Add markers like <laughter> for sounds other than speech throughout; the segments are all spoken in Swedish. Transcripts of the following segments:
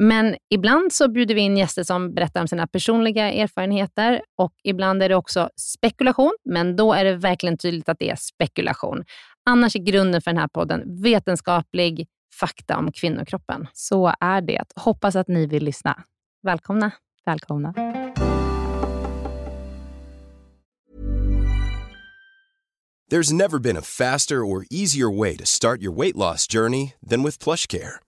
Men ibland så bjuder vi in gäster som berättar om sina personliga erfarenheter och ibland är det också spekulation, men då är det verkligen tydligt att det är spekulation. Annars är grunden för den här podden vetenskaplig fakta om kvinnokroppen. Så är det. Hoppas att ni vill lyssna. Välkomna. Välkomna. There's never been a faster or easier way to start your weight loss journey than with PlushCare.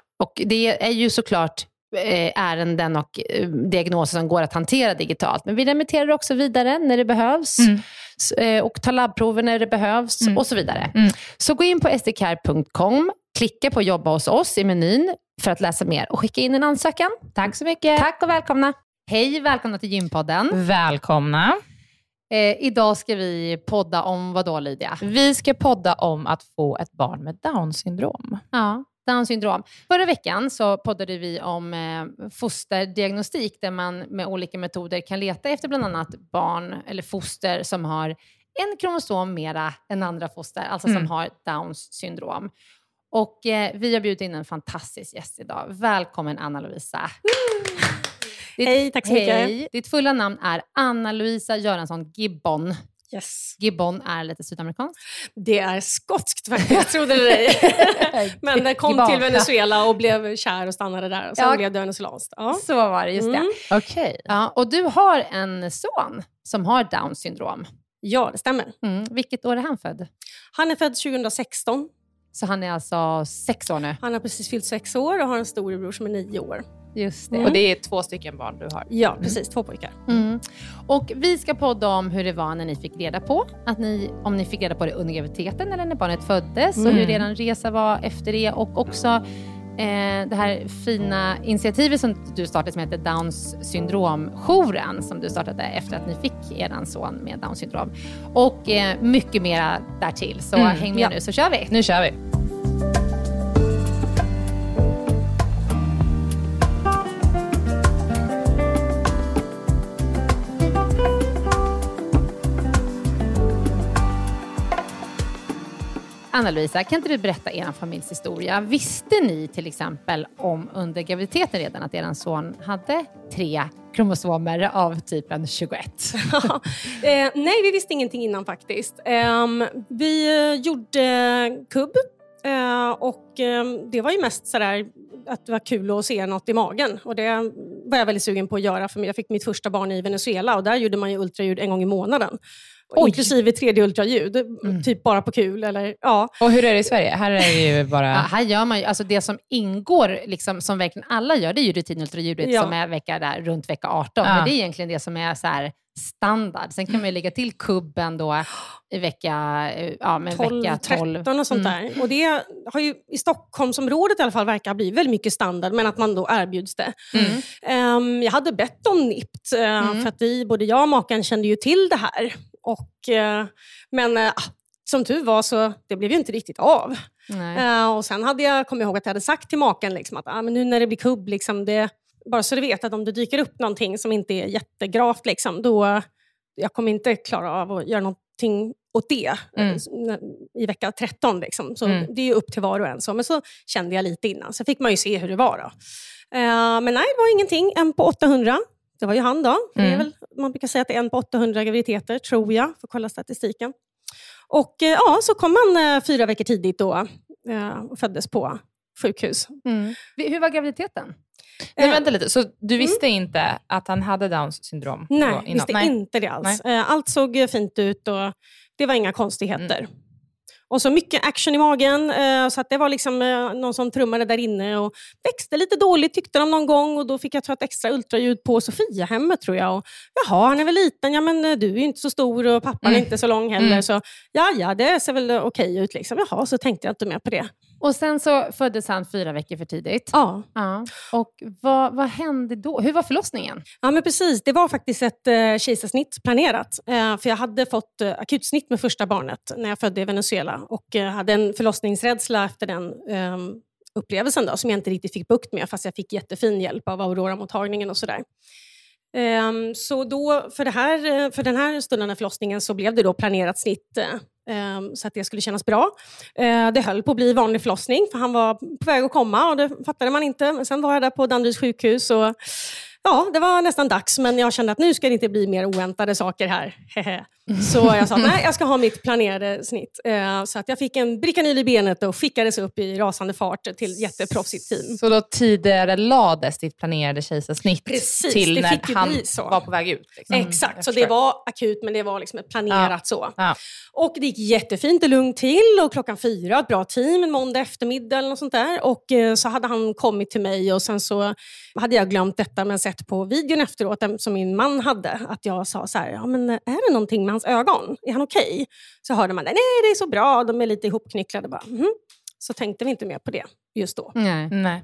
Och det är ju såklart Eh, ärenden och eh, diagnoser som går att hantera digitalt. Men vi remitterar också vidare när det behövs mm. Eh, och tar labbprover när det behövs mm. och så vidare. Mm. Så gå in på sdcare.com, klicka på jobba hos oss i menyn för att läsa mer och skicka in en ansökan. Tack så mycket. Tack och välkomna. Hej, välkomna till Gympodden. Välkomna. Eh, idag ska vi podda om vad då Lydia? Vi ska podda om att få ett barn med Downs syndrom. Ja. Downs syndrom. Förra veckan så poddade vi om eh, fosterdiagnostik där man med olika metoder kan leta efter bland annat barn eller foster som har en kromosom mera än andra foster, alltså mm. som har Downs syndrom. Och eh, vi har bjudit in en fantastisk gäst idag. Välkommen Anna-Lovisa. Hej, tack så mycket. Hej. Ditt fulla namn är Anna-Lovisa Göransson Gibbon. Yes. Gibbon är lite sydamerikanskt. Det är skotskt faktiskt, trodde det ej. <laughs> Men det kom till Venezuela och blev kär och stannade där. Och sen ja. blev det venezuelanskt. Ja. Så var det, just mm. det. Okay. Ja, och du har en son som har Downs syndrom. Ja, det stämmer. Mm. Vilket år är han född? Han är född 2016. Så han är alltså sex år nu? Han har precis fyllt sex år och har en storebror som är nio år. Just det. Mm. Och det är två stycken barn du har? Ja, precis. Mm. Två pojkar. Mm. Och vi ska podda om hur det var när ni fick reda på, att ni, om ni fick reda på det under graviditeten eller när barnet föddes och hur mm. er resa var efter det och också eh, det här fina initiativet som du startade som heter Downs syndromjouren som du startade efter att ni fick er son med Downs syndrom. Och eh, mycket mera därtill. Så mm. häng med ja. nu så kör vi. Nu kör vi. Anna-Louisa, kan inte du berätta er familjs historia? Visste ni till exempel om under graviditeten redan att er son hade tre kromosomer av typen 21? <laughs> eh, nej, vi visste ingenting innan faktiskt. Ehm, eh, vi gjorde kubb eh, och ehm, det var ju mest sådär att det var kul att se något i magen. Och det var jag väldigt sugen på att göra för jag fick mitt första barn i Venezuela och där gjorde man ju ultraljud en gång i månaden. Oj. Inklusive 3D-ultraljud, mm. typ bara på kul. Eller, ja. Och hur är det i Sverige? Här är det ju <laughs> bara... Ja, här gör man ju, alltså det som ingår, liksom, som verkligen alla gör, det är ju rutinultraljudet ja. som är vecka där, runt vecka 18. Ja. Men det är egentligen det som är så här, standard. Sen kan man ju lägga till kubben då i vecka, ja, men 12, vecka 12. 13 och sånt mm. där. Och det har ju i Stockholmsområdet i alla fall verkar bli väldigt mycket standard, men att man då erbjuds det. Mm. Um, jag hade bett om NIPT, uh, mm. för att vi, både jag och maken kände ju till det här. Och, uh, men uh, som tur var så det blev ju inte riktigt av. Uh, och Sen hade jag kommit ihåg att jag hade sagt till maken liksom, att ah, men nu när det blir kubb, liksom, det, bara så du vet att om det dyker upp någonting som inte är jättegravt, liksom, då jag kommer inte klara av att göra någonting åt det mm. i vecka 13. Liksom. Så mm. Det är upp till var och en. Så. Men så kände jag lite innan, så fick man ju se hur det var. Då. Uh, men nej, det var ingenting. En på 800. Det var ju han då. Mm. Väl, man brukar säga att det är en på 800 graviditeter, tror jag, för att kolla statistiken. Och uh, ja, så kom han uh, fyra veckor tidigt då och föddes på sjukhus. Mm. Hur var graviditeten? Nej, vänta lite, så du visste mm. inte att han hade Downs syndrom? Nej, jag visste Nej. inte det alls. Nej. Allt såg fint ut och det var inga konstigheter. Mm. Och så mycket action i magen, eh, så att det var liksom eh, någon som trummade där inne och växte lite dåligt tyckte de någon gång och då fick jag ta ett extra ultraljud på Sofia-hemmet tror jag. Och, Jaha, han är väl liten, ja men eh, du är inte så stor och pappan mm. är inte så lång heller. Mm. Så ja, ja, det ser väl okej ut. Liksom. Jaha, så tänkte jag inte mer på det. Och sen så föddes han fyra veckor för tidigt. Ja. ja. Och vad, vad hände då? Hur var förlossningen? Ja, men precis. Det var faktiskt ett eh, kejsarsnitt planerat. Eh, för jag hade fått eh, akutsnitt med första barnet när jag födde i Venezuela och eh, hade en förlossningsrädsla efter den ehm, upplevelsen då, som jag inte riktigt fick bukt med, fast jag fick jättefin hjälp av Aurora-mottagningen och sådär. Um, så då, för, det här, för den här stundande förlossningen så blev det då planerat snitt um, så att det skulle kännas bra. Uh, det höll på att bli vanlig förlossning för han var på väg att komma och det fattade man inte. Men sen var jag där på Danderyds sjukhus och ja, det var nästan dags men jag kände att nu ska det inte bli mer oväntade saker här. <laughs> Så jag sa nej, jag ska ha mitt planerade snitt. Uh, så att jag fick en Bricanyl i benet och skickades upp i rasande fart till ett jätteproffsigt team. Så då tidigare lades ditt planerade kejsarsnitt Precis, till när han var på väg ut? Liksom. Mm, Exakt, så det var akut men det var liksom planerat ja. så. Ja. Och det gick jättefint och lugnt till och klockan fyra, ett bra team, en måndag eftermiddag eller något sånt där. Och uh, så hade han kommit till mig och sen så hade jag glömt detta men sett på videon efteråt som min man hade att jag sa så här, ja men är det någonting med hans ögon? Är han okej? Okay? Så hörde man, nej det är så bra, de är lite ihopknycklade. Bara, mm. Så tänkte vi inte mer på det just då. Nej. nej.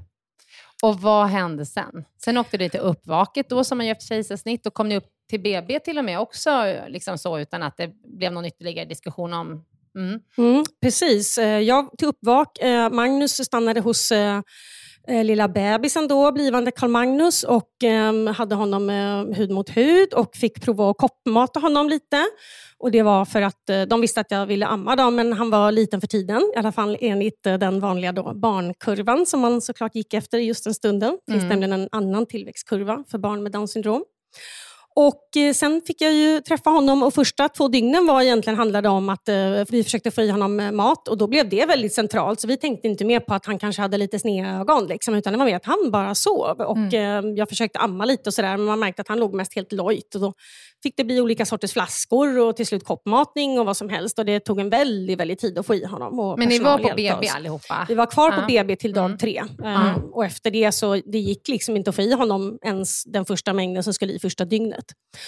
Och vad hände sen? Sen åkte du till uppvaket då som man gör efter kejsarsnitt och kom ni upp till BB till och med också liksom så utan att det blev någon ytterligare diskussion om Mm. Mm, precis. Eh, jag till uppvak. Eh, Magnus stannade hos eh, lilla bebisen då, blivande Karl Magnus och eh, hade honom eh, hud mot hud och fick prova att koppmata honom lite. Och Det var för att eh, de visste att jag ville amma dem, men han var liten för tiden. I alla fall enligt eh, den vanliga då, barnkurvan som man såklart gick efter just den stunden. Det finns mm. nämligen en annan tillväxtkurva för barn med Downs syndrom. Och eh, Sen fick jag ju träffa honom och första två dygnen var egentligen handlade om att eh, vi försökte få i honom mat och då blev det väldigt centralt. Så vi tänkte inte mer på att han kanske hade lite sneda ögon, liksom, utan det var mer att han bara sov. Och mm. eh, Jag försökte amma lite och sådär, men man märkte att han låg mest helt lojt. Och då fick det bli olika sorters flaskor och till slut koppmatning och vad som helst. Och Det tog en väldigt, väldigt tid att få i honom. men ni var på BB oss. allihopa? Vi var kvar på BB till dag mm. tre. Mm. Och efter det så det gick liksom inte att få i honom ens den första mängden som skulle i första dygnet.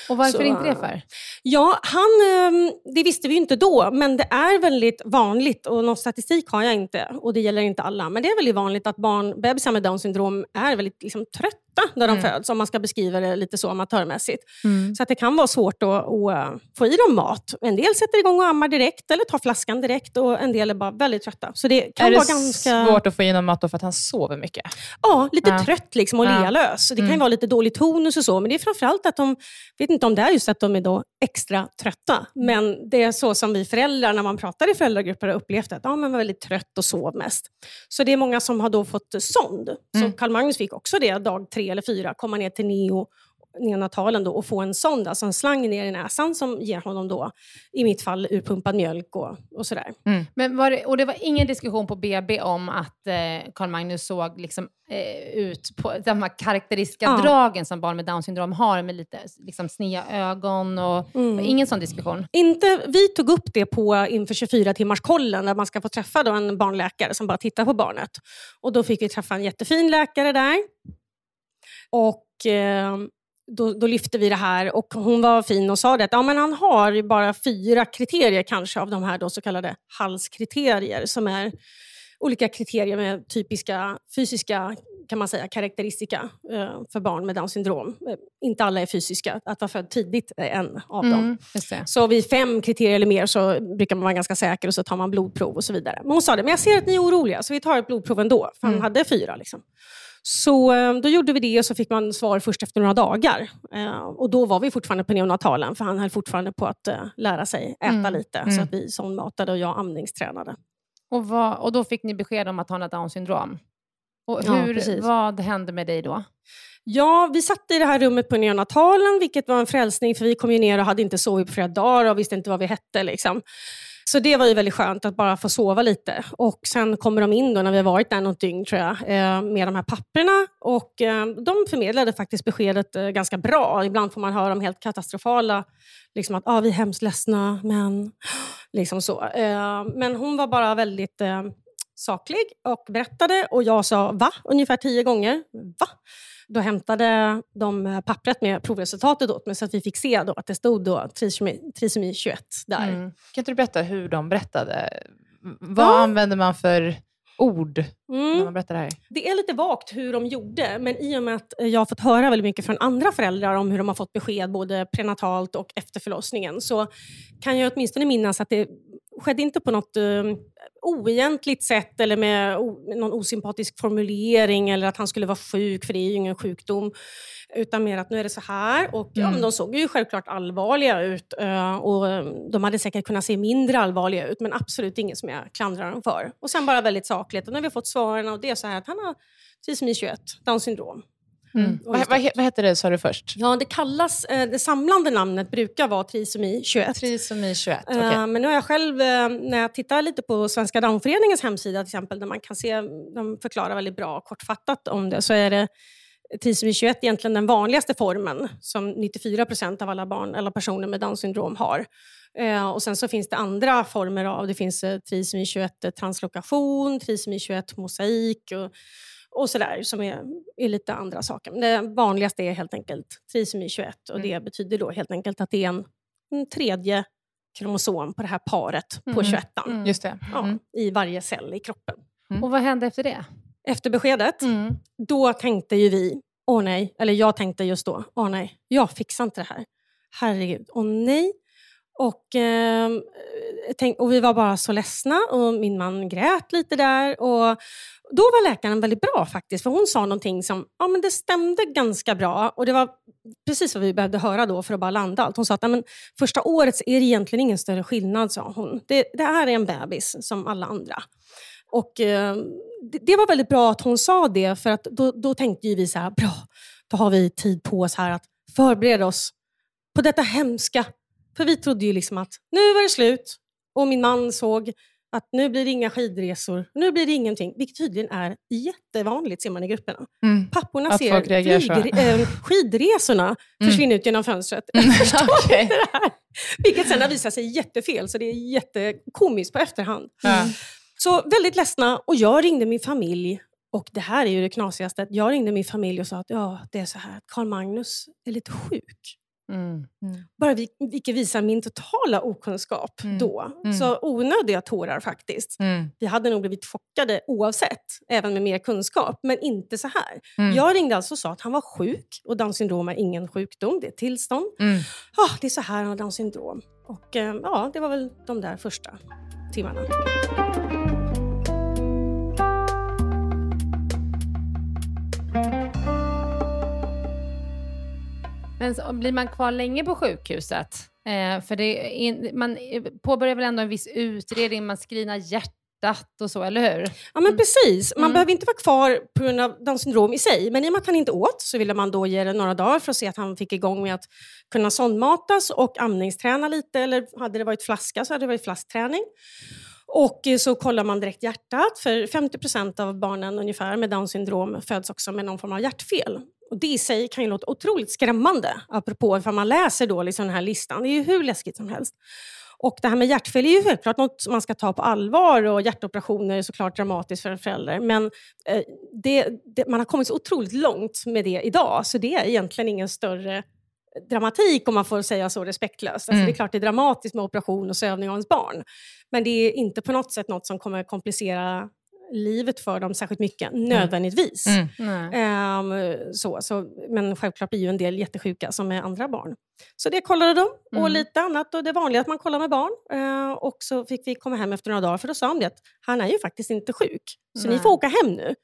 Och varför så, inte det för? Ja, han, ehm, det visste vi inte då, men det är väldigt vanligt och någon statistik har jag inte och det gäller inte alla, men det är väldigt vanligt att barn, bebisar med Downs syndrom är väldigt liksom, trötta trötta när de föds, om man ska beskriva det lite så amatörmässigt. Så att det kan vara svårt att, att få i dem mat. En del sätter igång och ammar direkt eller tar flaskan direkt och en del är bara väldigt trötta. Så det kan är vara det ganska... svårt att få i någon mat för att han sover mycket? Ja, lite Ja. trött liksom och Ja. lealös. Det kan ju Mm. vara lite dålig tonus och så, men det är framförallt att de, vet inte om det är just att de är då extra trötta, men det är så som vi föräldrar, när man pratar i föräldragrupper, har upplevt att ja, man var väldigt trött och sov mest. Så det är många som har då fått sond. Mm. Så Carl Magnus fick också det dag tre eller fyra, komma ner till neo neonatalen då och få en sond, alltså en slang ner i näsan som ger honom då, i mitt fall, urpumpad mjölk och, och sådär. Men var det, och det var ingen diskussion på BB om att eh, Carl Magnus såg liksom, eh, ut på de här karaktäristiska Ja. dragen som barn med Downs syndrom har, med lite liksom, sneda ögon och Mm. ingen sån diskussion. Inte, vi tog upp det på inför 24-timmarskollen där man ska få träffa då en barnläkare som bara tittar på barnet. Och Då fick vi träffa en jättefin läkare där. Och eh, då, då lyfte vi det här och hon var fin och sa det att ja, men han har bara fyra kriterier kanske av de här då så kallade halskriterier som är olika kriterier med typiska fysiska kan man säga, karaktäristika eh, för barn med Downs syndrom. Eh, inte alla är fysiska. Att vara född tidigt är en av dem. Mm, det. Så vid fem kriterier eller mer så brukar man vara ganska säker och så tar man blodprov och så vidare. Men hon sa det, men jag ser att ni är oroliga så vi tar ett blodprov ändå. För han hade fyra. Liksom. Så eh, då gjorde vi det och så fick man svar först efter några dagar. Eh, och då var vi fortfarande på neonatalen för han höll fortfarande på att eh, lära sig äta Mm. lite. Så att vi sondmatade och jag amningstränade. Och, vad, och då fick ni besked om att han har Downs syndrom. Och Ja, hur, precis. vad hände med dig då? Ja, vi satt i det här rummet på neonatalen, vilket var en frälsning för vi kom ju ner och hade inte sovit på flera dagar och visste inte vad vi hette. Liksom. Så det var ju väldigt skönt att bara få sova lite. Och sen kommer de in då när vi har varit där något dygn tror jag, eh, med de här papperna. Och eh, de förmedlade faktiskt beskedet eh, ganska bra. Ibland får man höra om helt katastrofala, liksom att ah, vi är hemskt ledsna, men... <gasps> Liksom så. Men hon var bara väldigt saklig och berättade och jag sa va? ungefär tio gånger. Va? Då hämtade de eh, pappret med provresultatet åt mig så att vi fick se då att det stod då trisomi, trisomi 21 där. Mm. Kan inte du berätta hur de berättade? Vad Ja. använder man för ord Mm. när man berättar det här? Det är lite vagt hur de gjorde, men i och med att jag har fått höra väldigt mycket från andra föräldrar om hur de har fått besked både prenatalt och efter förlossningen, så kan jag åtminstone minnas att det skedde inte på något uh, oegentligt sätt eller med någon osympatisk formulering eller att han skulle vara sjuk, för det är ju ingen sjukdom. Utan mer att nu är det så här. Och, ja, men de såg ju självklart allvarliga ut eh, och de hade säkert kunnat se mindre allvarliga ut, men absolut inget som jag klandrar dem för. Och sen bara väldigt sakligt. Och när vi har fått svaren och det är så här att han har trisomi 21, Downs syndrom. Mm. Och Vad, vad, vad heter det sa du först? Ja, det kallas, eh, det samlande namnet brukar vara trisomi 21. Trisomi 21. okej. Eh, Men nu har jag själv, eh, när jag tittar lite på Svenska Downföreningens hemsida till exempel, där man kan se, de förklarar väldigt bra och kortfattat om det, så är det trisomi 21 egentligen den vanligaste formen som 94 procent av alla barn eller personer med Downs syndrom har. Och sen så finns det andra former av, det finns trisomi 21 translokation, trisomi 21 mosaik och, och sådär som är, är lite andra saker. Men det vanligaste är helt enkelt trisomi 21 och det betyder då helt enkelt att det är en, en tredje kromosom på det här paret på 21 Mm. Just det. ja, Mm. i varje cell i kroppen. Och vad hände efter det? Efter beskedet, Mm. då tänkte ju vi, åh nej, eller jag tänkte just då, åh nej, jag fixar inte det här. Herregud, åh nej. Och, ehm, eh, tänk, och vi var bara så ledsna och min man grät lite där. Och då var läkaren väldigt bra faktiskt, för hon sa någonting som ja, men det stämde ganska bra. Och det var precis vad vi behövde höra då för att bara landa allt. Hon sa att men, första året är det egentligen ingen större skillnad, sa hon. Det, det här är en bebis som alla andra. Och eh, det, det var väldigt bra att hon sa det, för att då, då tänkte ju vi så här, bra, då har vi tid på oss här att förbereda oss på detta hemska. För vi trodde ju liksom att nu var det slut och min man såg att nu blir det inga skidresor, nu blir det ingenting, vilket tydligen är jättevanligt ser man i grupperna. Mm. Papporna Att ser folk reagerar så. flyg, äh, skidresorna försvinna ut genom fönstret. <laughs> <laughs> Förstår Okej. ni det här? Vilket sen har visat sig jättefel, så det är jättekomiskt på efterhand. Ja. Så väldigt ledsna och jag ringde min familj. Och det här är ju det knasigaste. Jag ringde min familj och sa att ja, det är så här att Carl Magnus är lite sjuk. Mm. Bara vi, vilket visar min totala okunskap Mm. då. Mm. Så onödiga tårar faktiskt. Mm. Vi hade nog blivit chockade oavsett, även med mer kunskap. Men inte så här. Mm. Jag ringde alltså och sa att han var sjuk. Och Downs syndrom är ingen sjukdom, det är ett tillstånd. Mm. Ah, det är så här han har Downs syndrom. Och eh, ja, det var väl de där första timmarna. Men så, blir man kvar länge på sjukhuset? Eh, för det in, man eh, påbörjar väl ändå en viss utredning, man screenar hjärtat och så, eller hur? Ja men precis, man Mm. behöver inte vara kvar på grund av Downs syndrom i sig. Men i och med att han inte åt så ville man då ge det några dagar för att se att han fick igång med att kunna sondmatas och amningsträna lite. Eller hade det varit flaska så hade det varit flaskträning. Och eh, så kollar man direkt hjärtat, för 50% av barnen ungefär med Downs syndrom föds också med någon form av hjärtfel. Och det i sig kan ju låta otroligt skrämmande, apropå ifall man läser då liksom den här listan. Det är ju hur läskigt som helst. Och det här med hjärtfel är ju självklart något som man ska ta på allvar och hjärtoperationer är såklart dramatiskt för en förälder. Men eh, det, det, man har kommit så otroligt långt med det idag så det är egentligen ingen större dramatik om man får säga så respektlöst. Alltså, Mm. Det är klart det är dramatiskt med operation och sövning av ens barn. Men det är inte på något sätt något som kommer komplicera livet för dem särskilt mycket, nödvändigtvis. Mm. Ehm, så, så, men självklart blir ju en del jättesjuka som är andra barn. Så det kollade de och Mm. lite annat. Och det vanliga att man kollar med barn. Ehm, och så fick vi komma hem efter några dagar för då sa de att han är ju faktiskt inte sjuk. Så ni får åka hem nu.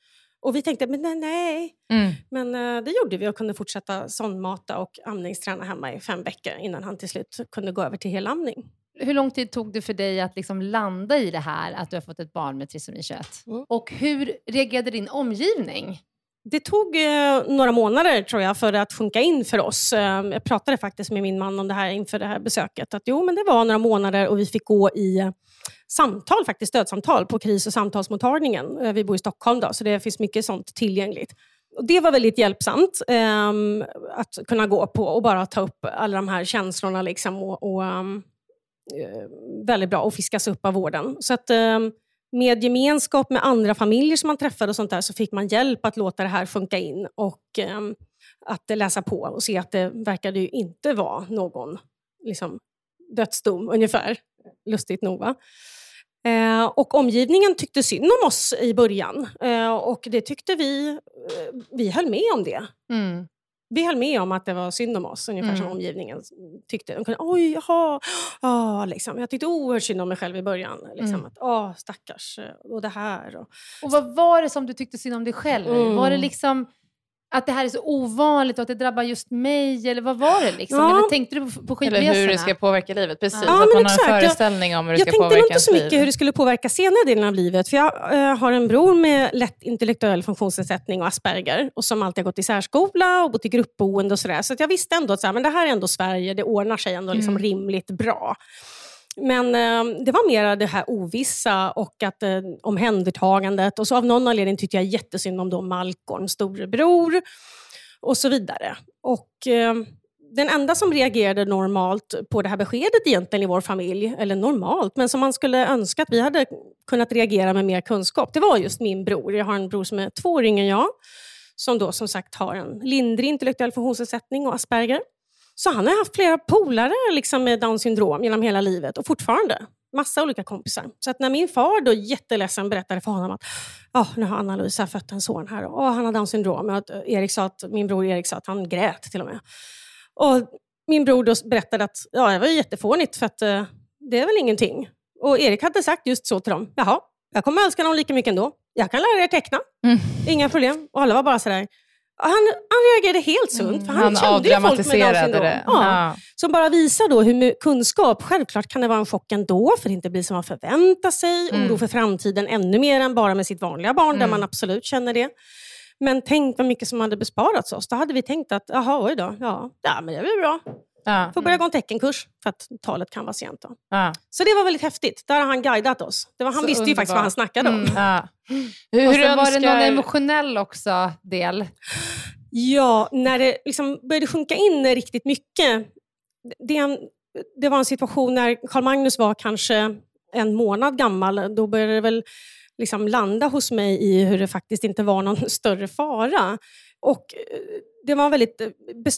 Och vi tänkte, men nej, nej. Mm. Men eh, det gjorde vi och kunde fortsätta sondmata och amningsträna hemma i fem veckor innan han till slut kunde gå över till helamning. Hur lång tid tog det för dig att liksom landa i det här, att du har fått ett barn med trisomi 21? Mm. Och hur reagerade din omgivning? Det tog eh, några månader tror jag för att sjunka in för oss. Eh, jag pratade faktiskt med min man om det här inför det här besöket. Att jo, men det var några månader och vi fick gå i eh, samtal, faktiskt stödsamtal på kris och samtalsmottagningen. Eh, vi bor i Stockholm då, så det finns mycket sånt tillgängligt. Och det var väldigt hjälpsamt ehm, att kunna gå på och bara ta upp alla de här känslorna liksom, och, och ehm, eh, Eh, väldigt bra och fiskas upp av vården. Så att, eh, med gemenskap med andra familjer som man träffade och sånt där så fick man hjälp att låta det här funka in och eh, att läsa på och se att det verkade ju inte vara någon liksom, dödsdom ungefär. Lustigt nog va? Eh, och omgivningen tyckte synd om oss i början eh, och det tyckte vi, eh, vi höll med om det. Mm. Vi höll med om att det var synd om oss, ungefär som Mm. omgivningen tyckte. De kunde, Oj, jaha, ah, liksom. Jag tyckte oerhört synd om mig själv i början. Liksom, Mm. att, ah, stackars, eh, och det här. Och, Och vad var det som du tyckte synd om dig själv? Mm. Var det liksom att det här är så ovanligt och att det drabbar just mig? Eller vad var det? Liksom? Ja. Eller tänkte du på, på Eller skidresorna? hur det ska påverka livet. Precis, Ja, att man har exakt. en Jag- föreställning om hur det jag ska tänkte nog påverka inte så liv. mycket hur det skulle påverka senare delen av livet. För jag eh, har en bror med lätt intellektuell funktionsnedsättning och Asperger och som alltid har gått i särskola och bott i gruppboende och sådär. Så att jag visste ändå att så här, men det här är ändå Sverige, det ordnar sig ändå liksom Mm. rimligt bra. Men eh, det var mer det här ovissa och att eh, omhändertagandet. Och så av någon anledning tyckte jag jättesynd om då Malcolm, storebror och så vidare. Och eh, den enda som reagerade normalt på det här beskedet egentligen i vår familj, eller normalt, men som man skulle önska att vi hade kunnat reagera med mer kunskap, det var just min bror. Jag har en bror som är två år yngre än jag, som då som sagt har en lindrig intellektuell funktionsnedsättning och Asperger. Så han har haft flera polare liksom, med Downs syndrom genom hela livet och fortfarande. Massa olika kompisar. Så att när min far då jätteledsen berättade för honom att oh, nu har Anna-Louisa fött en son här och oh, han har Downs syndrom. Och att Erik sa att, min bror Erik sa att han grät till och med. Och min bror då berättade att ja, det var jättefånigt för att eh, det är väl ingenting. Och Erik hade sagt just så till dem. Jaha, jag kommer älska honom lika mycket ändå. Jag kan lära er teckna. Mm. Inga problem. Och alla var bara sådär. Han, han reagerade helt sunt. För han, Han kände ju folk med Downs syndrom. det. Ja. Ja. Som bara visar då hur kunskap, självklart kan det vara en chock ändå, för det inte blir som man förväntar sig. Mm. Oro för framtiden ännu mer än bara med sitt vanliga barn, där Mm. man absolut känner det. Men tänk vad mycket som hade besparats oss. Då hade vi tänkt att, jaha, oj då, ja, ja men det blir bra. Ja. Får börja gå en teckenkurs, för att talet kan vara sent. Då. Ja. Så det var väldigt häftigt. Där har han guidat oss. Det var, han Så visste ju faktiskt vad han snackade om. Mm. Ja. Hur, Och hur sen var det någon önskar- emotionell också del. Ja, när det liksom började sjunka in riktigt mycket. Det, en- det var en situation när Carl Magnus var kanske en månad gammal. Då började det väl liksom landa hos mig i hur det faktiskt inte var någon <laughs> större fara. Och eh, det var en väldigt eh,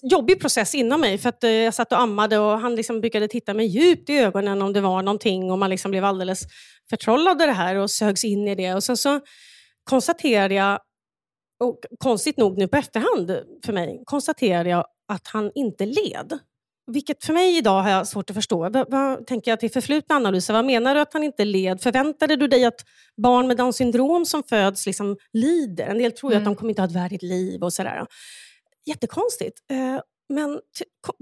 jobbig process inom mig. För att eh, Jag satt och ammade och han liksom brukade titta mig djupt i ögonen om det var någonting och man liksom blev alldeles förtrollad av det här och sögs in i det. Och sen så konstaterade jag, och konstigt nog nu på efterhand för mig, konstaterade jag att han inte led. Vilket för mig idag har jag svårt att förstå. Vad, vad tänker jag till förflutna analyser? Vad menar du att han inte led? Förväntade du dig att barn med Downs syndrom som föds liksom lider? En del tror ju mm. att de kommer inte ha ett värdigt liv och sådär. Jättekonstigt. Eh, men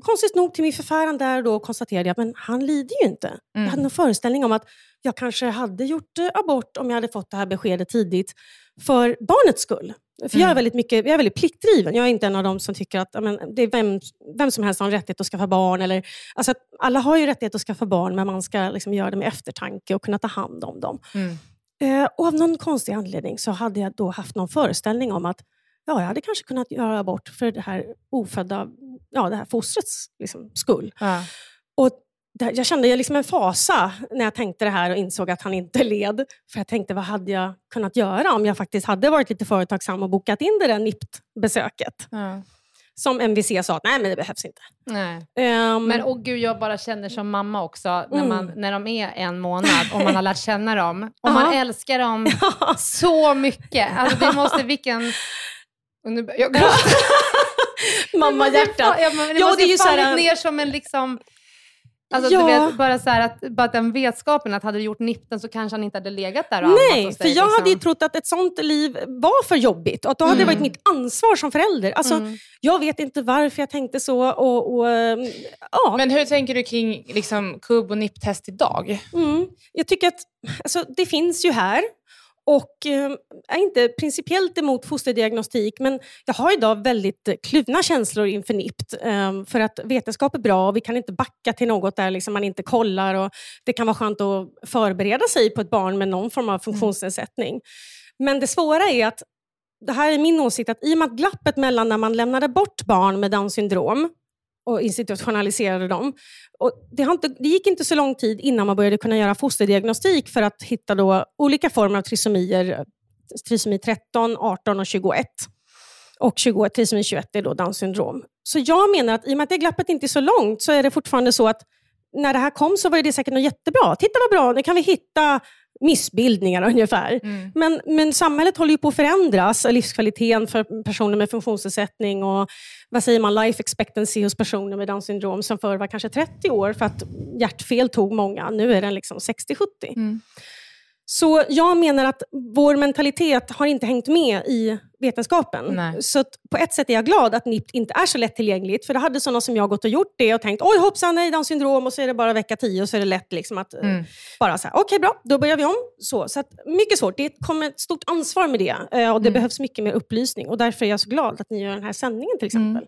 konstigt nog till min förfäran där då konstaterade jag att han lider ju inte. Mm. Jag hade mm. en föreställning om att jag kanske hade gjort eh, abort om jag hade fått det här beskedet tidigt för barnets skull. För mm. jag, är mm. väldigt mycket, jag är väldigt pliktdriven. Jag är inte en av dem som tycker att men, det är vem, vem som helst har en rättighet att skaffa barn. Eller, alltså alla har ju rättighet att skaffa barn, men man ska liksom göra det med eftertanke och kunna ta hand om dem. Mm. Eh, och av någon konstig anledning så hade jag då haft någon föreställning om att ja, jag hade kanske kunnat göra abort för det här ofödda ja, det här fostrets liksom, skull. Ja. Och jag kände liksom en fasa när jag tänkte det här och insåg att han inte led. För jag tänkte, vad hade jag kunnat göra om jag faktiskt hade varit lite företagsam och bokat in det där NIPT-besöket? Ja. Som MVC sa, att nej men det behövs inte. Um, men oh gud, jag bara känner som mamma också, när, mm. man, när de är en månad och man har lärt känna dem. Och man älskar dem <laughs> så mycket. Alltså det måste, vilken... Och nu, jag <laughs> Mamma-hjärtat. Ja, men det ja, måste det är ju fallit ner som en liksom Alltså, ja. du vet, bara, så att, bara den vetskapen att hade du gjort nipten så kanske han inte hade legat där och Nej, för jag liksom. hade ju trott att ett sånt liv var för jobbigt och att då hade mm. det varit mitt ansvar som förälder. Alltså, mm. Jag vet inte varför jag tänkte så. Och, och ehm, ja. Men hur tänker du kring liksom, kubb och nipptest idag? Mm. Jag tycker att alltså, det finns ju här och eh, är inte principiellt emot fosterdiagnostik men jag har idag väldigt kluvna känslor inför NIPT. Eh, för att vetenskap är bra och vi kan inte backa till något där liksom man inte kollar. Och det kan vara skönt att förbereda sig på ett barn med någon form av mm. funktionsnedsättning. Men det svåra är att det här är min åsikt att i och med att glappet mellan när man lämnade bort barn med Downs syndrom och institutionaliserade dem. Och det, har inte, det gick inte så lång tid innan man började kunna göra fosterdiagnostik för att hitta då olika former av trisomier. Trisomi 13, 18 och 21. Och 21, trisomi 21 är då Downs syndrom. Så jag menar att i och med att det glappet inte är så långt så är det fortfarande så att när det här kom så var det säkert något jättebra. Titta vad bra, nu kan vi hitta missbildningar <laughs> ungefär. Mm. Men, men samhället håller ju på att förändras. Livskvaliteten för personer med funktionsnedsättning och vad säger man, life expectancy hos personer med Downs syndrom som förr var kanske 30 år för att hjärtfel tog många. Nu är den liksom 60-70. Mm. Så jag menar att vår mentalitet har inte hängt med i vetenskapen. Nej. Så på ett sätt är jag glad att NIPT inte är så lättillgängligt. För det hade sådana som jag gått och gjort det och tänkt, oj hoppsan, nej, Downs syndrom och så är det bara vecka 10 och så är det lätt liksom att eh, mm. bara säga, okej okay, bra, då börjar vi om. Så, så att, mycket svårt. Det kommer ett stort ansvar med det eh, och det mm. behövs mycket mer upplysning. Och därför är jag så glad att ni gör den här sändningen till exempel. Mm.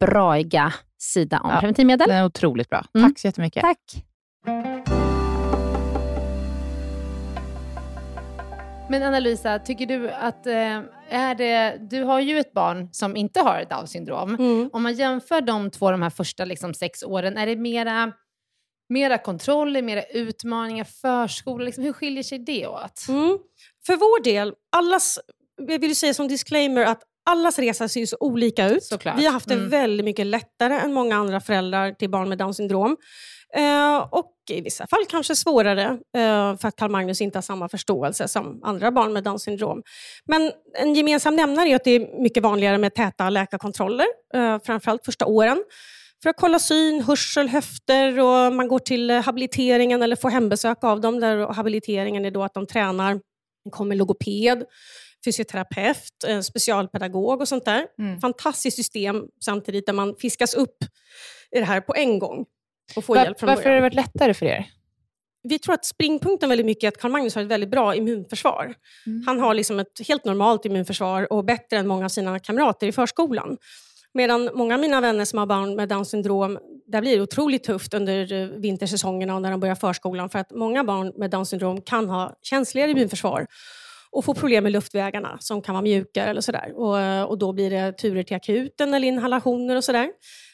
braiga sida om Ja. preventivmedel. Den är otroligt bra. Mm. Tack så jättemycket. Tack. Men Anna-Lisa, tycker du att eh, är det, du har ju ett barn som inte har Downs syndrom. Mm. Om man jämför de två, de här första liksom, sex åren, är det mera, mera kontroller, mera utmaningar, förskola? Liksom, hur skiljer sig det åt? Mm. För vår del, allas, jag vill ju säga som disclaimer att allas resa ser ju så olika ut. Såklart. Vi har haft det Mm. väldigt mycket lättare än många andra föräldrar till barn med Downs syndrom. Eh, och i vissa fall kanske svårare eh, för att Karl Magnus inte har samma förståelse som andra barn med Downs syndrom. Men en gemensam nämnare är att det är mycket vanligare med täta läkarkontroller, eh, framförallt första åren. För att kolla syn, hörsel, höfter och man går till eh, habiliteringen eller får hembesök av dem. Där habiliteringen är då att de tränar, det kommer logoped, fysioterapeut, specialpedagog och sånt där. Mm. Fantastiskt system samtidigt där man fiskas upp i det här på en gång och får Var, hjälp från varför har det varit lättare för er? Vi tror att springpunkten väldigt mycket är att Carl Magnus har ett väldigt bra immunförsvar. Han har liksom ett helt normalt immunförsvar och bättre än många av sina kamrater i förskolan. Medan många av mina vänner som har barn med Downs syndrom, där blir det otroligt tufft under eh, vintersäsongerna och när de börjar förskolan. För att många barn med Downs syndrom kan ha känsligare immunförsvar och få problem med luftvägarna som kan vara mjukare eller sådär. Och, eh, och då blir det turer till akuten eller inhalationer och sådär.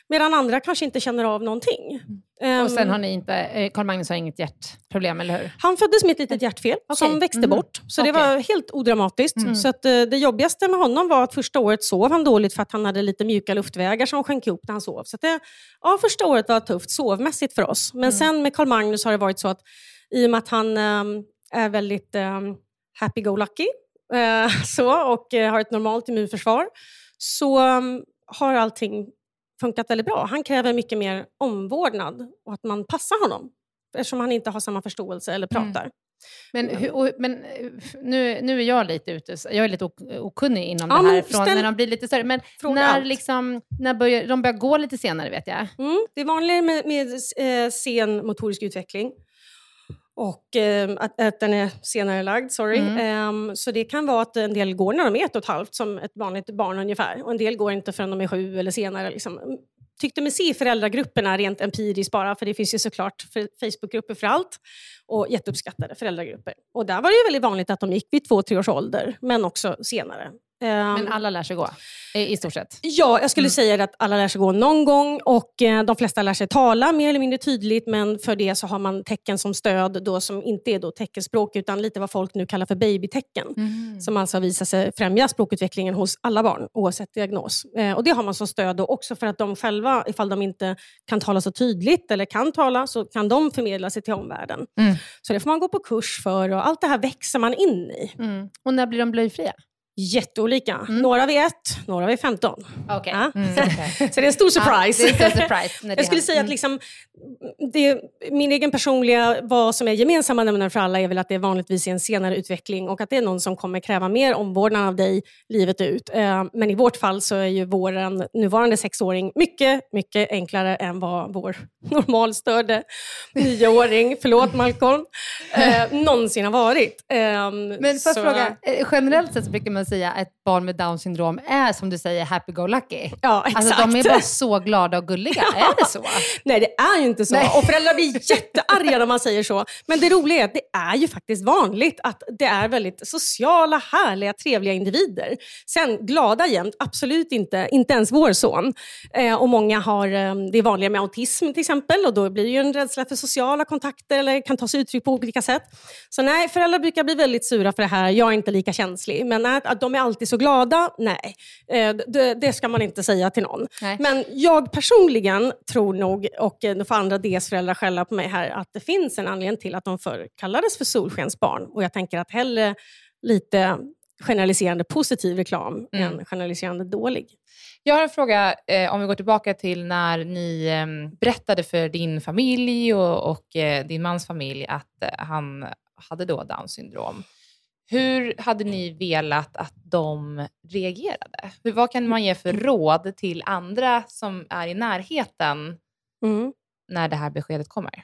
Medan andra kanske inte känner av någonting. Mm. Och sen Ehm, har ni inte, eh, Carl Magnus har inget hjärtproblem, eller hur? han föddes med ett litet hjärtfel som Okej. växte Mhm. bort. Så det Okej. var helt odramatiskt. Mm. Så att, eh, det jobbigaste med honom var att första året sov han dåligt för att han hade lite mjuka luftvägar som sjönk ihop när han sov. Så det, ja, första året var tufft sovmässigt för oss. Men Mm. sen med Carl Magnus har det varit så att i och med att han ehm, är väldigt um, happy-go-lucky eh, <laughs> så, och eh, har ett normalt immunförsvar så ehm, har allting funkat väldigt bra. Han kräver mycket mer omvårdnad och att man passar honom eftersom han inte har samma förståelse eller Mm. pratar. Men, hur, och, men eh, nu, nu är jag lite ute, jag är lite ok- okunnig inom Ja, det här från när de blir lite större. Men när liksom, när börjar, de börjar gå lite senare vet jag. Mm, det är vanligare med, med eh, sen motorisk utveckling. Och eh, att, att den är senare lagd, sorry. Mm. Ehm, så det kan vara att en del går när de är ett och ett halvt, som ett vanligt barn ungefär. Och en del går inte förrän de är sju eller senare. Liksom. Tyckte mig se i föräldragrupperna rent empiriskt bara, för det finns ju såklart Facebookgrupper för allt. Och jätteuppskattade föräldragrupper. Och där var det ju väldigt vanligt att de gick vid två, tre års ålder, men också senare. Ehm, Men alla lär sig gå, i, stort sett. Ja, jag skulle Mm. säga att alla lär sig gå någon gång och eh, de flesta lär sig tala mer eller mindre tydligt men för det så har man tecken som stöd då, som inte är då teckenspråk utan lite vad folk nu kallar för babytecken. Mm. Som alltså har visat sig främja språkutvecklingen hos alla barn oavsett diagnos. Eh, och Det har man som stöd då också för att de själva, ifall de inte kan tala så tydligt eller kan tala, så kan de förmedla sig till omvärlden. Mm. Så det får man gå på kurs för och allt det här växer man in i. Mm. Och när blir de blöjfria? Jätteolika. Mm. Några vid ett, några vid 15. Okej. Ja. Mm, <laughs> okej. Så det är en stor surprise. Ja, en stor surprise <laughs> Jag skulle säga att Mm. liksom, det, min egen personliga, vad som är gemensamma nämnaren för alla är väl att det vanligtvis är en senare utveckling och att det är någon som kommer kräva mer omvårdnad av dig livet ut. Eh, Men i vårt fall så är ju vår nuvarande sexåring mycket, mycket enklare än vad vår <laughs> normalstörde nioåring, förlåt Malcolm, eh, någonsin har varit. Eh, Men får jag fråga, eh, generellt sett så brukar man säga att barn med Downs syndrom är som du säger happy-go-lucky. Ja, exakt. Alltså de är bara så glada och gulliga. <laughs> Är det så? Nej, det är ju inte så. Nej. Och föräldrar blir jättearga när man säger så. Men det roliga är att det är ju faktiskt vanligt att det är väldigt sociala, härliga, trevliga individer. Sen glada jämt, absolut inte. Inte ens vår son. Eh, och många har, eh, det är vanliga med autism till exempel och då blir det ju en rädsla för sociala kontakter eller kan ta sig uttryck på olika sätt. Så nej, föräldrar brukar bli väldigt sura för det här. Jag är inte lika känslig. Men att, att de är alltid så glada, nej. Eh, det, det ska man inte säga till någon. Nej. Men jag personligen tror nog, och eh, nu får andra DS föräldrar skälla på mig här, att det finns en anledning till att de förr kallades för solskensbarn. Och jag tänker att hellre lite generaliserande positiv reklam Mm. än generaliserande dålig. Jag har en fråga, eh, om vi går tillbaka till när ni eh, berättade för din familj och, och eh, din mans familj att eh, han hade då Downs syndrom. Hur hade ni velat att de reagerade? Hur, vad kan man ge för råd till andra som är i närheten Mm. när det här beskedet kommer?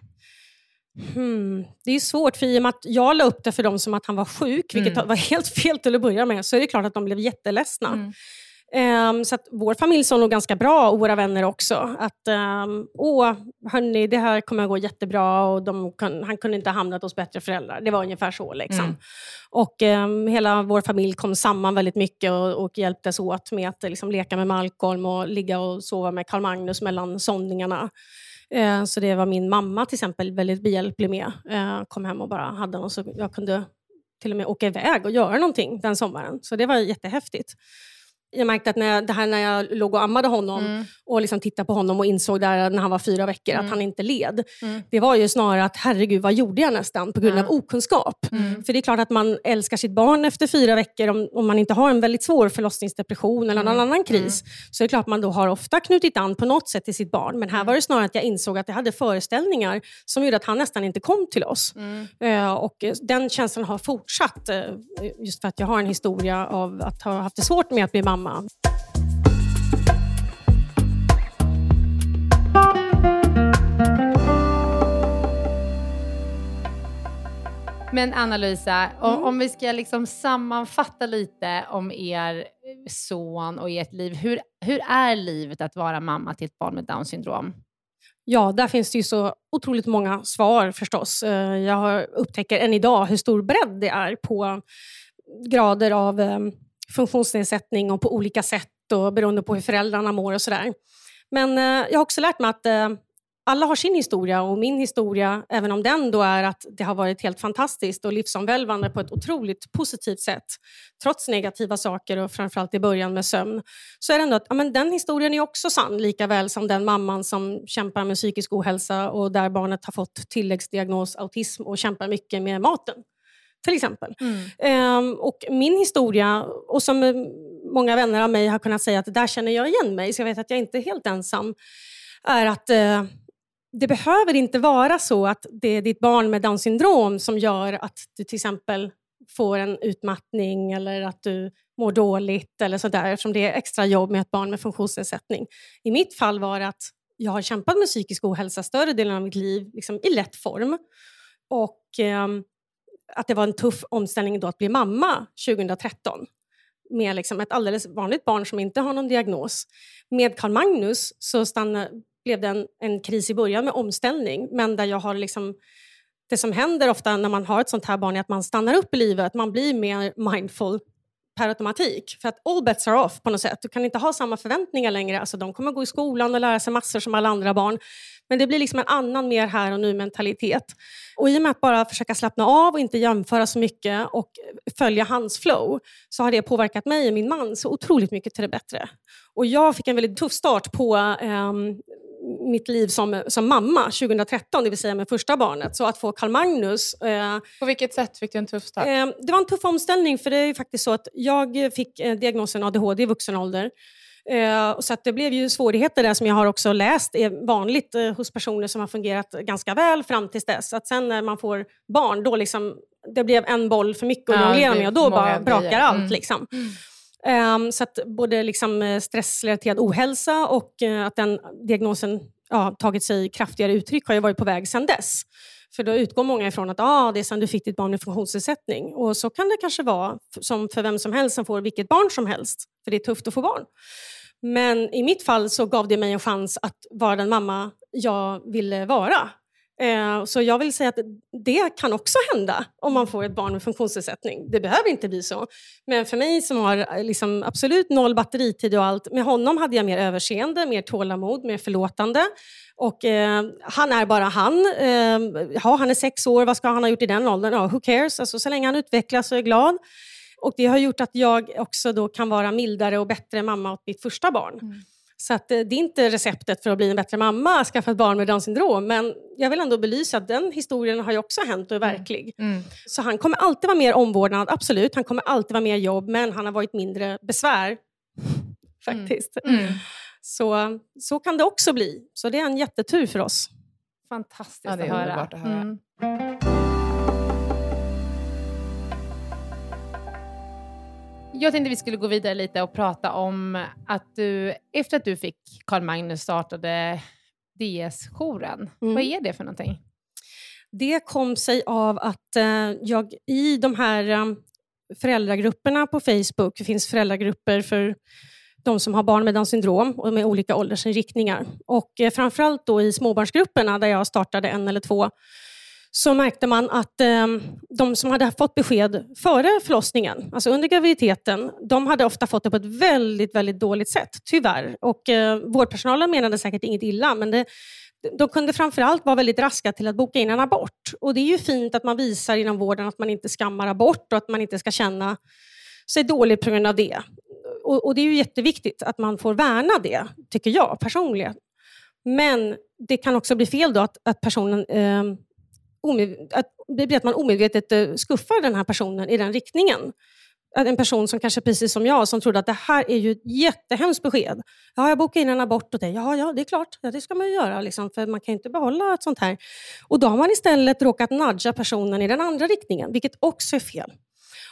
Hmm. Det är svårt, för i och med att jag la upp det för dem som att han var sjuk, vilket Mm. var helt fel till att börja med, så är det klart att de blev jätteledsna. Mm. Ehm, så att vår familj sa nog ganska bra, och våra vänner också, att um, åh, hörni, det här kommer att gå jättebra och de han kunde inte ha hamnat hos bättre föräldrar. Det var ungefär så. Liksom. Mm. Och ehm, hela vår familj kom samman väldigt mycket och, och hjälptes åt med att liksom, leka med Malcolm och ligga och sova med Karl Magnus mellan sondningarna. Eh, så det var min mamma till exempel väldigt behjälplig med. Eh, kom hem och bara hade honom så jag kunde till och med åka iväg och göra någonting den sommaren. Så det var jättehäftigt. Jag märkte att när jag, det här när jag låg och ammade honom Mm. och liksom tittade på honom och insåg där när han var fyra veckor Mm. att han inte led. Mm. Det var ju snarare att herregud, vad gjorde jag nästan på grund av okunskap. Mm. För det är klart att man älskar sitt barn efter fyra veckor om, om man inte har en väldigt svår förlossningsdepression eller någon Mm. annan kris. Så det är klart att man då har ofta knutit an på något sätt till sitt barn. Men här Mm. var det snarare att jag insåg att jag hade föreställningar som gjorde att han nästan inte kom till oss. Mm. Eh, och eh, den känslan har fortsatt eh, just för att jag har en historia av att ha haft det svårt med att bli mamma. Men Anna-Louisa, Mm. om vi ska liksom sammanfatta lite om er son och ert liv. Hur, hur är livet att vara mamma till ett barn med Downs syndrom? Ja, där finns det ju så otroligt många svar förstås. Eh, Jag upptäcker än idag hur stor bredd det är på grader av eh, funktionsnedsättning och på olika sätt och beroende på hur föräldrarna mår och sådär. Men eh, jag har också lärt mig att eh, alla har sin historia och min historia, även om den då är att det har varit helt fantastiskt och livsomvälvande på ett otroligt positivt sätt, trots negativa saker och framförallt i början med sömn, så är det ändå att ja, men den historien är också sann, lika väl som den mamman som kämpar med psykisk ohälsa och där barnet har fått tilläggsdiagnos autism och kämpar mycket med maten. Till exempel. Ehm, och min historia, och som eh, många vänner av mig har kunnat säga att där känner jag igen mig, så jag vet att jag inte är helt ensam, är att eh, det behöver inte vara så att det är ditt barn med Downs syndrom som gör att du till exempel får en utmattning eller att du mår dåligt eller sådär eftersom det är extra jobb med ett barn med funktionsnedsättning. I mitt fall var det att jag har kämpat med psykisk ohälsa större delen av mitt liv liksom i lätt form. Och ehm, att det var en tuff omställning då att bli mamma 2013 med liksom ett alldeles vanligt barn som inte har någon diagnos. Med Carl Magnus så stanna, blev det en, en kris i början med omställning, men där jag har liksom det som händer ofta när man har ett sånt här barn är att man stannar upp i livet, man blir mer mindful per automatik. För att all bets are off på något sätt. Du kan inte ha samma förväntningar längre. Alltså, de kommer gå i skolan och lära sig massor som alla andra barn. Men det blir liksom en annan, mer här och nu-mentalitet. Och i och med att bara försöka slappna av och inte jämföra så mycket och följa hans flow, så har det påverkat mig och min man så otroligt mycket till det bättre. Och jag fick en väldigt tuff start på ehm, mitt liv som, som mamma 2013, det vill säga med första barnet. Så att få Carl Magnus... Eh, På vilket sätt fick du en tuff start? Eh, det var en tuff omställning, för det är faktiskt så att jag fick eh, diagnosen ADHD i vuxen ålder. Eh, så det blev ju svårigheter där som jag har också läst är vanligt eh, hos personer som har fungerat ganska väl fram tills dess. Att sen när man får barn, då liksom, det blev en boll för mycket att Ja, jonglera med och då bara brakar grejer. allt. Mm. Liksom. Ehm, så att både liksom eh, stressrelaterad ohälsa och eh, att den diagnosen ja, tagit sig kraftigare uttryck har ju varit på väg sedan dess. För då utgår många ifrån att ah, det är sedan du fick ditt barn med funktionsnedsättning. Och så kan det kanske vara som för vem som helst som får vilket barn som helst. För det är tufft att få barn. Men i mitt fall så gav det mig en chans att vara den mamma jag ville vara. Eh, så jag vill säga att det kan också hända om man får ett barn med funktionsnedsättning. Det behöver inte bli så. Men för mig som har eh, liksom absolut noll batteritid och allt, med honom hade jag mer överseende, mer tålamod, mer förlåtande. Och eh, han är bara han. Eh, ja, han är sex år, vad ska han ha gjort i den åldern? Ja, who cares? Alltså, så länge han utvecklas och är glad. Och det har gjort att jag också då kan vara mildare och bättre mamma åt mitt första barn. Mm. Så att, eh, det är inte receptet för att bli en bättre mamma, att skaffa ett barn med Downs syndrom. Men jag vill ändå belysa att den historien har ju också hänt och är verklig. Mm. Så han kommer alltid vara mer omvårdnad, absolut. Han kommer alltid vara mer jobb, men han har varit mindre besvär. <laughs> Faktiskt. Mm. Så, så kan det också bli. Så det är en jättetur för oss. Fantastiskt Ja, det är att höra. underbart att höra. Jag tänkte vi skulle gå vidare lite och prata om att du, efter att du fick Carl Magnus startade DS-jouren. Mm. Vad är det för någonting? Det kom sig av att eh, jag i de här eh, föräldragrupperna på Facebook, det finns föräldragrupper för de som har barn med Downs syndrom och med olika åldersinriktningar. Och eh, framförallt då i småbarnsgrupperna där jag startade en eller två så märkte man att eh, de som hade fått besked före förlossningen, alltså under graviditeten, de hade ofta fått det på ett väldigt, väldigt dåligt sätt, tyvärr. Och eh, vårdpersonalen menade säkert inget illa, men det, de kunde framförallt vara väldigt raska till att boka in en abort. Och det är ju fint att man visar inom vården att man inte skammar abort och att man inte ska känna sig dålig på grund av det. Och, och det är ju jätteviktigt att man får värna det, tycker jag personligen. Men det kan också bli fel då att, att personen eh, att det blir att man omedvetet eh, skuffar den här personen i den riktningen. Att en person som kanske precis som jag, som trodde att det här är ju ett jättehemskt besked. Ja, jag bokar in en abort åt dig. Ja, ja, det är klart. Ja, det ska man ju göra, liksom, för man kan ju inte behålla ett sånt här. Och då har man istället råkat nudga personen i den andra riktningen, vilket också är fel.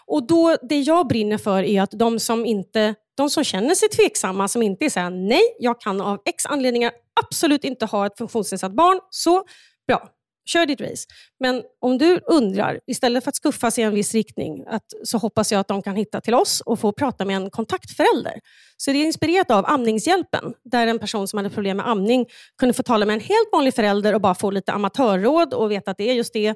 Och då, Det jag brinner för är att de som, inte, de som känner sig tveksamma, som inte är nej, jag kan av x anledningar absolut inte ha ett funktionsnedsatt barn, så bra, kör ditt race. Men om du undrar, istället för att skuffas i en viss riktning, att, så hoppas jag att de kan hitta till oss och få prata med en kontaktförälder. Så det är inspirerat av Amningshjälpen, där en person som hade problem med amning kunde få tala med en helt vanlig förälder och bara få lite amatörråd och veta att det är just det.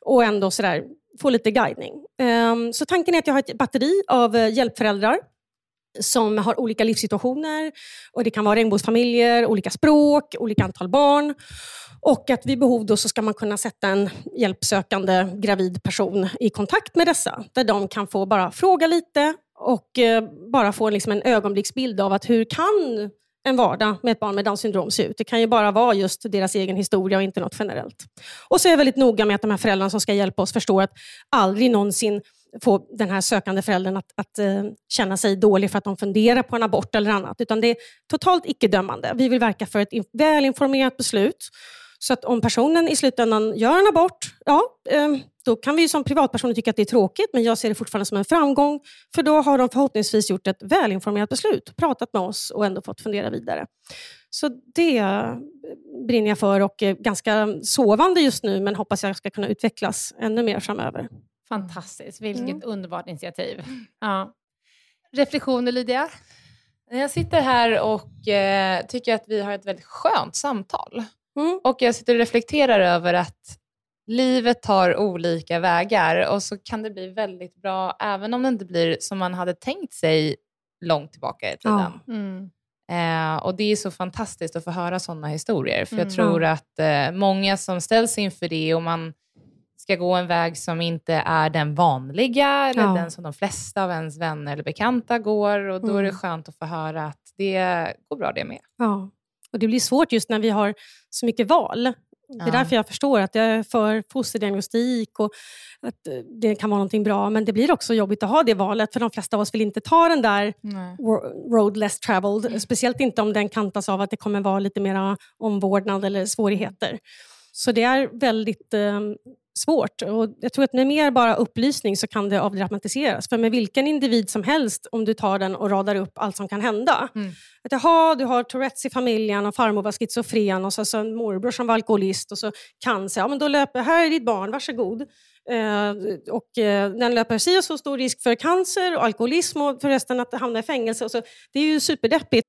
Och ändå sådär, få lite guidning. Ehm, så tanken är att jag har ett batteri av eh, hjälpföräldrar som har olika livssituationer. Och Det kan vara regnbågsfamiljer, olika språk, olika antal barn. Och att vid behov då så ska man kunna sätta en hjälpsökande gravid person i kontakt med dessa. Där de kan få bara fråga lite och eh, bara få liksom en ögonblicksbild av att hur kan en vardag med ett barn med Downs syndrom se ut? Det kan ju bara vara just deras egen historia och inte något generellt. Och så är jag väldigt noga med att de här föräldrarna som ska hjälpa oss förstår att aldrig någonsin få den här sökande föräldern att, att eh, känna sig dålig för att de funderar på en abort eller annat. Utan det är totalt icke-dömande. Vi vill verka för ett in- välinformerat beslut. Så att om personen i slutändan gör en abort, ja, eh, då kan vi som privatpersoner tycka att det är tråkigt, men jag ser det fortfarande som en framgång. För då har de förhoppningsvis gjort ett välinformerat beslut, pratat med oss och ändå fått fundera vidare. Så det brinner jag för och är ganska sovande just nu, men hoppas jag ska kunna utvecklas ännu mer framöver. Fantastiskt. Vilket Mm. underbart initiativ. Ja. Reflektioner, Lydia? Jag sitter här och eh, tycker att vi har ett väldigt skönt samtal. Mm. Och jag sitter och reflekterar över att livet tar olika vägar och så kan det bli väldigt bra även om det inte blir som man hade tänkt sig långt tillbaka i tiden. Mm. Eh, och Det är så fantastiskt att få höra sådana historier. För Mm. jag tror att eh, många som ställs inför det och man ska gå en väg som inte är den vanliga eller Ja. den som de flesta av ens vänner eller bekanta går. Och Då är det Mm. skönt att få höra att det går bra det med. Ja. Och Det blir svårt just när vi har så mycket val. Det är därför jag förstår att jag är för fosterdiagnostik och att eh, det kan vara någonting bra. Men det blir också jobbigt att ha det valet, för de flesta av oss vill inte ta den där road less traveled. Mm. Speciellt inte om den kantas av att det kommer vara lite mer omvårdnad eller svårigheter. Så det är väldigt eh, svårt. Och jag tror att med mer bara upplysning så kan det avdramatiseras. För med vilken individ som helst, om du tar den och radar upp allt som kan hända. Mm. Att jaha, du har Tourettes i familjen och farmor var schizofren och så, så en morbror som var alkoholist och så cancer. Ja, men då löper, här är ditt barn, varsågod. Eh, och eh, den löper si och så stor risk för cancer och alkoholism och förresten att hamna i fängelse. Och så, det är ju superdeppigt.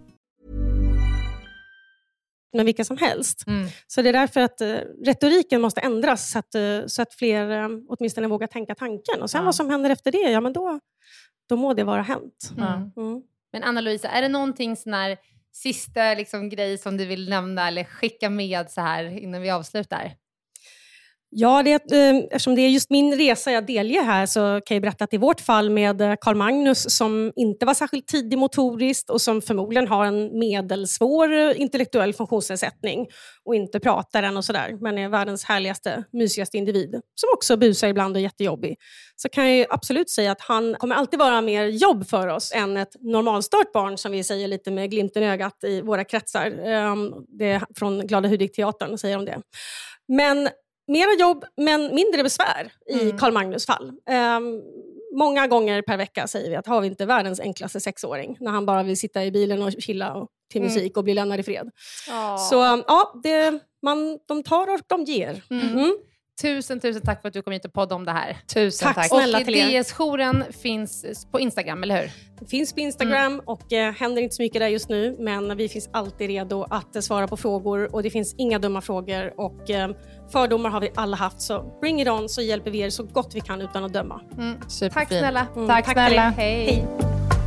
Med vilka som helst. Mm. Så det är därför att uh, retoriken måste ändras så att, uh, så att fler um, åtminstone vågar tänka tanken. Och sen ja. vad som händer efter det, ja men då, då må det vara hänt. Mm. Mm. Men Anna-Louisa, är det någonting sån här sista liksom, grej som du vill nämna eller skicka med så här innan vi avslutar? Ja, det, eh, eftersom det är just min resa jag delger här så kan jag berätta att i vårt fall med eh, Carl Magnus som inte var särskilt tidig motoriskt och som förmodligen har en medelsvår eh, intellektuell funktionsnedsättning och inte pratar än och sådär, men är världens härligaste, mysigaste individ som också busar ibland och är jättejobbig. Så kan jag absolut säga att han kommer alltid vara mer jobb för oss än ett normalstört barn som vi säger lite med glimten i ögat i våra kretsar. Eh, det är från Glada Hudik-teatern säger de det. Men mera jobb, men mindre besvär i mm. Carl Magnus fall. Um, många gånger per vecka säger vi att har vi inte världens enklaste sexåring när han bara vill sitta i bilen och chilla och, till mm. musik och bli lämnad i fred. Oh. Så ja, det, man, de tar och de ger. Mm. mm. Tusen, tusen tack för att du kom hit och poddade om det här. Tusen tack. tack. Snälla och DS-jouren finns på Instagram, eller hur? Det finns på Instagram mm. och eh, händer inte så mycket där just nu, men vi finns alltid redo att eh, svara på frågor och det finns inga dumma frågor och eh, fördomar har vi alla haft, så bring it on så hjälper vi er så gott vi kan utan att döma. Mm. Tack snälla. Mm, tack, tack snälla. Hej. Hej.